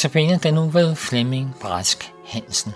Notabene den nu ved Flemming Brask Hansen.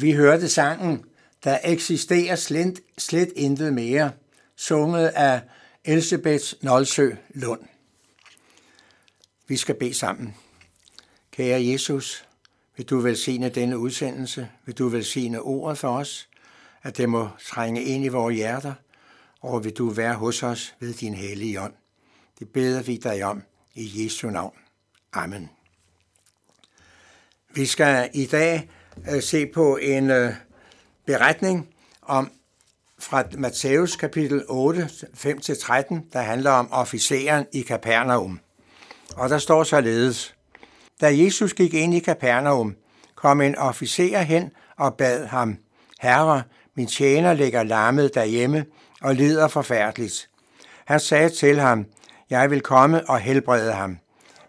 Vi hørte sangen Der eksisterer slet, slet intet mere, sunget af Elisabeth Nolsø Lund. Vi skal bede sammen. Kære Jesus, vil du velsigne denne udsendelse? Vil du velsigne ordet for os? At det må trænge ind i vores hjerter? Og vil du være hos os ved din hellige ånd? Det beder vi dig om i Jesu navn. Amen. Vi skal i dag Øh, se på en øh, beretning om fra Matthæus kapitel 8, 5-13, der handler om officeren i Kapernaum. Og der står således, da Jesus gik ind i Kapernaum, kom en officer hen og bad ham, Herre, min tjener ligger lammet derhjemme og lider forfærdeligt. Han sagde til ham, jeg vil komme og helbrede ham.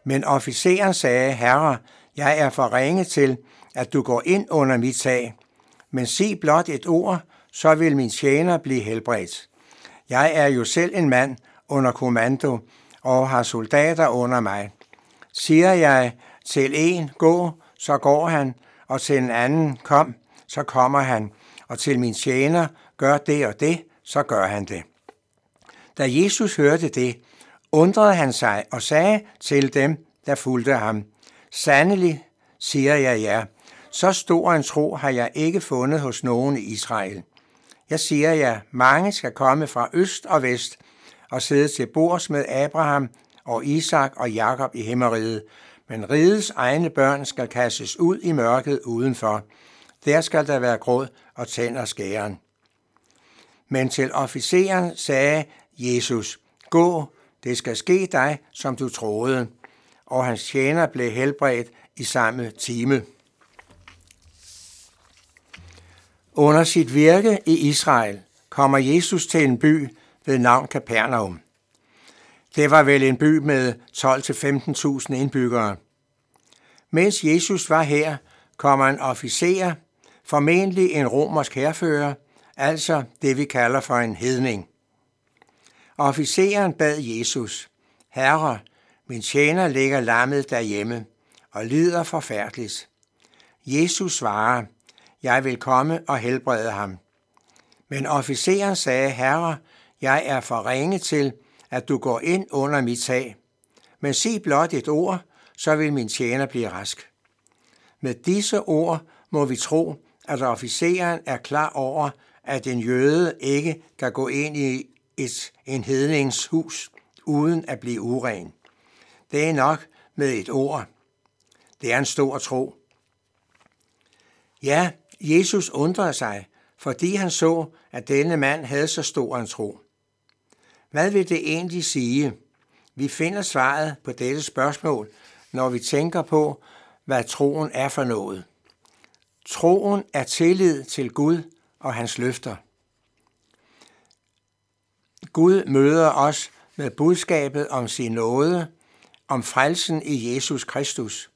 Men officeren sagde, Herre, jeg er for ringe til, at du går ind under mit tag. Men sig blot et ord, så vil min tjener blive helbredt. Jeg er jo selv en mand under kommando og har soldater under mig. Siger jeg til en, gå, så går han, og til en anden, kom, så kommer han, og til min tjener, gør det og det, så gør han det. Da Jesus hørte det, undrede han sig og sagde til dem, der fulgte ham, Sandelig, siger jeg jer, ja, så stor en tro har jeg ikke fundet hos nogen i Israel. Jeg siger jer, mange skal komme fra øst og vest og sidde til bords med Abraham og Isak og Jakob i himmeriget, men rigets egne børn skal kastes ud i mørket udenfor. Der skal der være gråd og tænder og skæren. Men til officeren sagde Jesus, gå, det skal ske dig, som du troede. Og hans tjener blev helbredt i samme time. Under sit virke i Israel kommer Jesus til en by ved navn Kapernaum. Det var vel en by med 12-15.000 indbyggere. Mens Jesus var her, kommer en officer, formentlig en romersk herfører, altså det vi kalder for en hedning. Officeren bad Jesus, Herre, min tjener ligger lammet derhjemme og lider forfærdeligt. Jesus svarer, jeg vil komme og helbrede ham. Men officeren sagde, Herre, jeg er for ringe til, at du går ind under mit tag. Men sig blot et ord, så vil min tjener blive rask. Med disse ord må vi tro, at officeren er klar over, at en jøde ikke kan gå ind i et, en hednings hus uden at blive uren. Det er nok med et ord. Det er en stor tro. Ja, Jesus undrede sig, fordi han så, at denne mand havde så stor en tro. Hvad vil det egentlig sige? Vi finder svaret på dette spørgsmål, når vi tænker på, hvad troen er for noget. Troen er tillid til Gud og hans løfter. Gud møder os med budskabet om sin nåde, om frelsen i Jesus Kristus.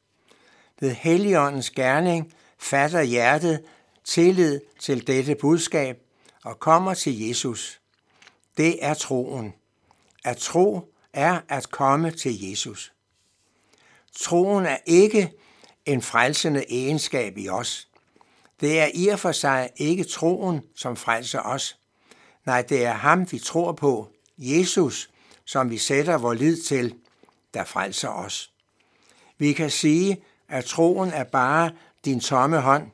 Ved Helligåndens gerning fatter hjertet tillid til dette budskab og kommer til Jesus. Det er troen. At tro er at komme til Jesus. Troen er ikke en frelsende egenskab i os. Det er i og for sig ikke troen, som frelser os. Nej, det er ham, vi tror på, Jesus, som vi sætter vores lid til, der frelser os. Vi kan sige, at troen er bare din tomme hånd,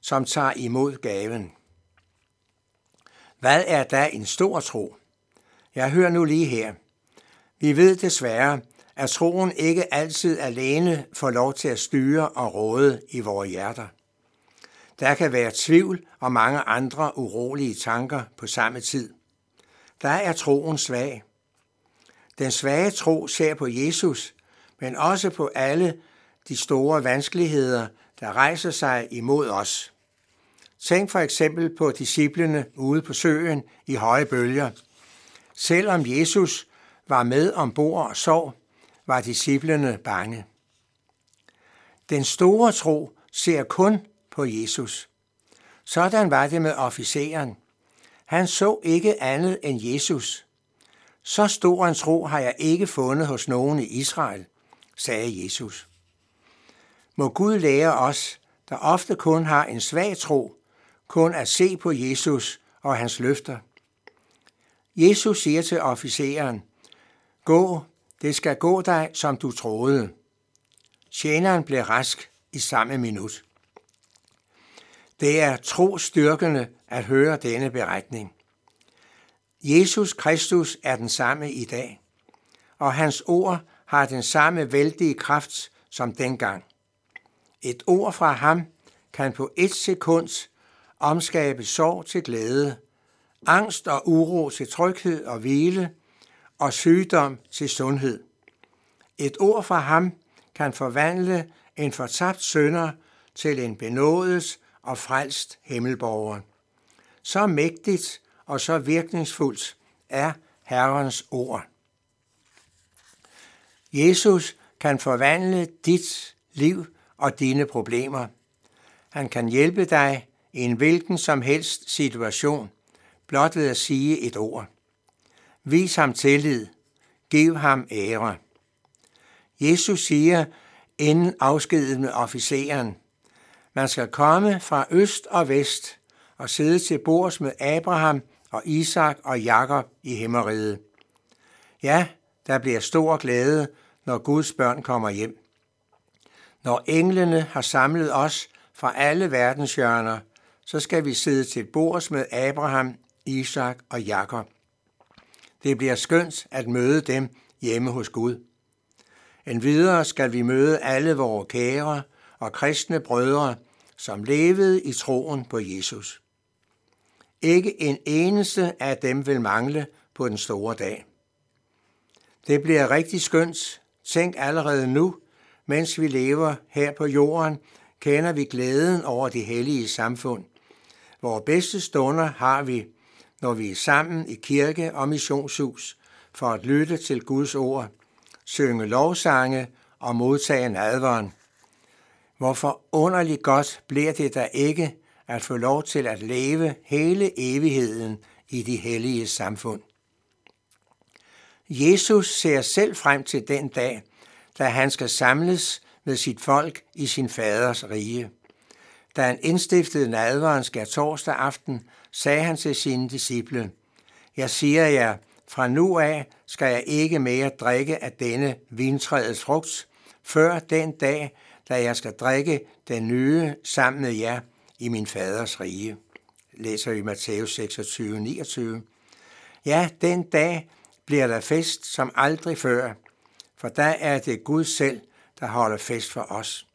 som tager imod gaven. Hvad er da en stor tro? Jeg hører nu lige her. Vi ved desværre, at troen ikke altid alene får lov til at styre og råde i vores hjerter. Der kan være tvivl og mange andre urolige tanker på samme tid. Der er troen svag. Den svage tro ser på Jesus, men også på alle de store vanskeligheder, der rejser sig imod os. Tænk for eksempel på disciplene ude på søen i høje bølger. Selvom Jesus var med ombord og sov, var disciplene bange. Den store tro ser kun på Jesus. Sådan var det med officeren. Han så ikke andet end Jesus. Så stor en tro har jeg ikke fundet hos nogen i Israel, sagde Jesus. Må Gud lære os, der ofte kun har en svag tro, kun at se på Jesus og hans løfter. Jesus siger til officeren, Gå, det skal gå dig, som du troede. Tjeneren blev rask i samme minut. Det er trostyrkende at høre denne beretning. Jesus Kristus er den samme i dag, og hans ord har den samme vældige kraft som dengang. Et ord fra ham kan på et sekund omskabe sorg til glæde, angst og uro til tryghed og hvile, og sygdom til sundhed. Et ord fra ham kan forvandle en fortabt sønder til en benådet og frelst himmelborger. Så mægtigt og så virkningsfuldt er Herrens ord. Jesus kan forvandle dit liv og dine problemer. Han kan hjælpe dig i en hvilken som helst situation, blot ved at sige et ord. Vis ham tillid. Giv ham ære. Jesus siger inden afskedet med officeren, man skal komme fra øst og vest og sidde til bords med Abraham og Isak og Jakob i himmeriget. Ja, Der bliver stor glæde, når Guds børn kommer hjem. Når englene har samlet os fra alle verdenshjørner, så skal vi sidde til bords med Abraham, Isak og Jakob. Det bliver skønt at møde dem hjemme hos Gud. En videre skal vi møde alle vores kære og kristne brødre, som levede i troen på Jesus. Ikke en eneste af dem vil mangle på den store dag. Det bliver rigtig skønt. Tænk allerede nu, mens vi lever her på jorden, kender vi glæden over det hellige samfund. Vores bedste stunder har vi, når vi er sammen i kirke og missionshus for at lytte til Guds ord, synge lovsange og modtage nadveren. Hvorfor underligt godt bliver det der ikke at få lov til at leve hele evigheden i de hellige samfund. Jesus ser selv frem til den dag, da han skal samles med sit folk i sin faders rige. Da han indstiftede nadveren skal torsdag aften, sagde han til sine disciple, Jeg siger jer, fra nu af skal jeg ikke mere drikke af denne vintræets frugt, før den dag, da jeg skal drikke den nye sammen med jer i min faders rige. Læser vi Matthæus 26, 29. Ja, den dag bliver der fest som aldrig før, for der er det Gud selv, der holder fest for os.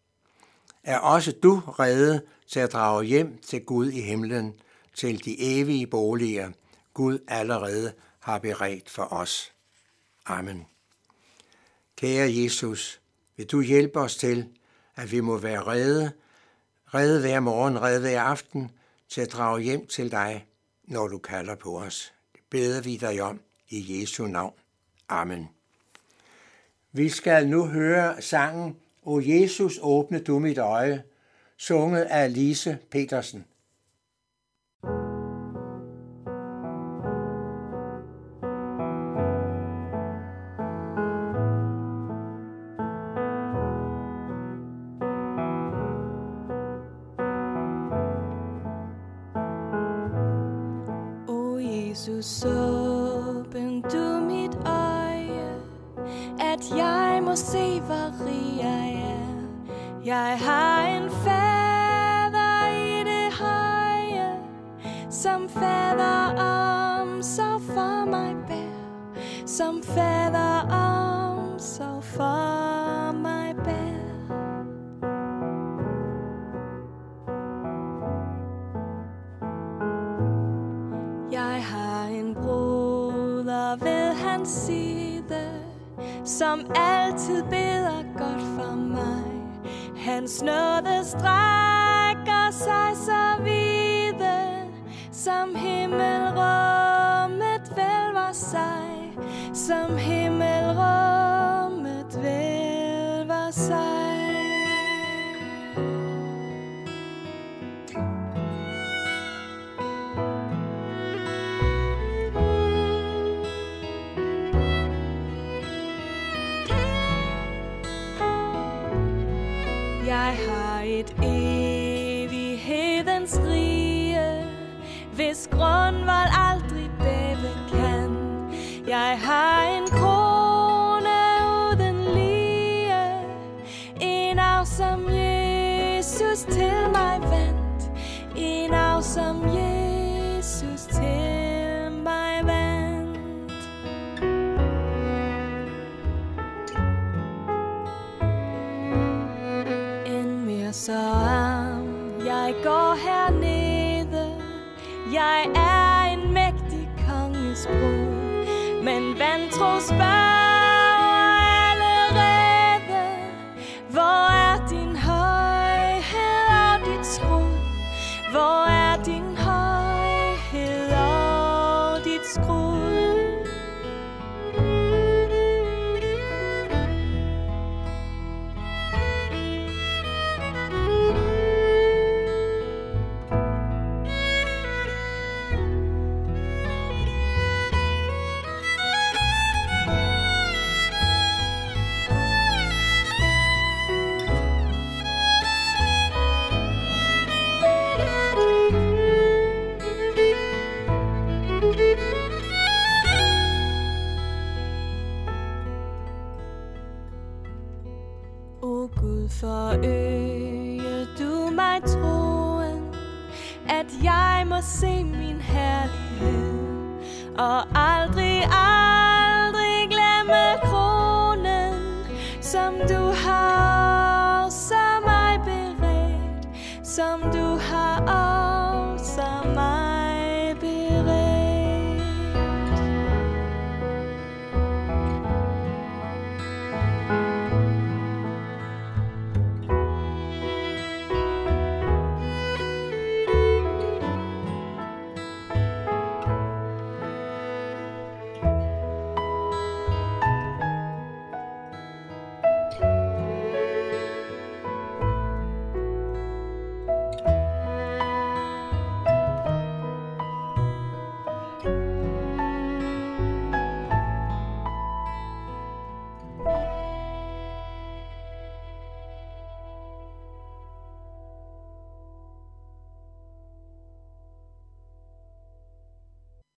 Er også du reddet til at drage hjem til Gud i himlen, til de evige boliger, Gud allerede har beredt for os. Amen. Kære Jesus, vil du hjælpe os til, at vi må være redde, redde hver morgen, redde hver aften, til at drage hjem til dig, når du kalder på os. Det beder vi dig om i Jesu navn. Amen. Vi skal nu høre sangen O Jesus, åbne du mit øje, sunget af Lise Petersen. Som fader hvis grundvold aldrig bæve kan. Jeg har jeg er en mægtig konges bror. Og